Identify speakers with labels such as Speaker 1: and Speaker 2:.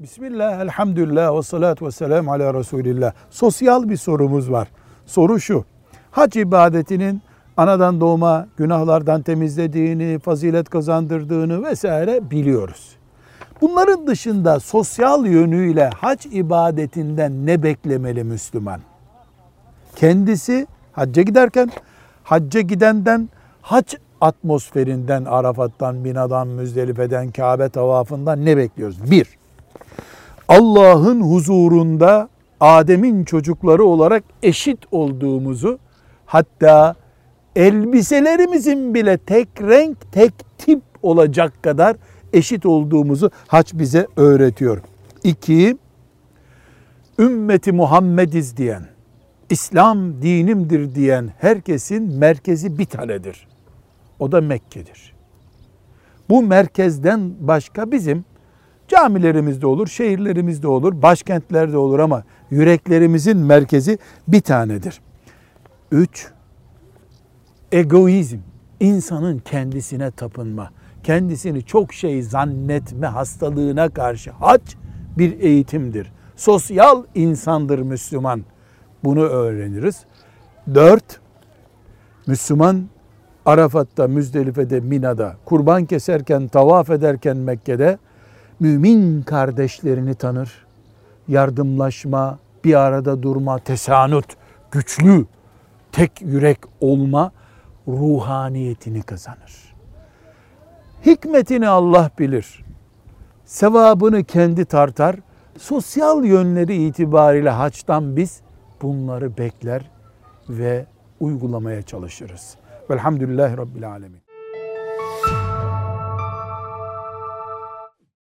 Speaker 1: Bismillah, elhamdülillah ve salatu ve selamu ala Resulillah. Sosyal bir sorumuz var. Soru şu. Hac ibadetinin anadan doğma günahlardan temizlediğini, fazilet kazandırdığını vesaire biliyoruz. Bunların dışında sosyal yönüyle hac ibadetinden ne beklemeli Müslüman? Kendisi hacca giderken, hacca gidenden, hac atmosferinden, Arafat'tan, Mina'dan, Müzdelife'den, Kabe tavafından ne bekliyoruz? Bir, Allah'ın huzurunda Adem'in çocukları olarak eşit olduğumuzu hatta elbiselerimizin bile tek renk, tek tip olacak kadar eşit olduğumuzu haç bize öğretiyor. İki, ümmeti Muhammediz diyen, İslam dinimdir diyen herkesin merkezi bir tanedir. O da Mekke'dir. Bu merkezden başka bizim camilerimizde olur, şehirlerimizde olur, başkentlerde olur ama yüreklerimizin merkezi bir tanedir. Üç, egoizm, insanın kendisine tapınma, kendisini çok şey zannetme hastalığına karşı hac bir eğitimdir. Sosyal insandır Müslüman. Bunu öğreniriz. Dört, Müslüman Arafat'ta, Müzdelife'de, Mina'da, kurban keserken, tavaf ederken Mekke'de mümin kardeşlerini tanır. Yardımlaşma, bir arada durma, tesanut, güçlü, tek yürek olma ruhaniyetini kazanır. Hikmetini Allah bilir. Sevabını kendi tartar. Sosyal yönleri itibariyle haçtan biz bunları bekler ve uygulamaya çalışırız. Velhamdülillahi Rabbil Alemin.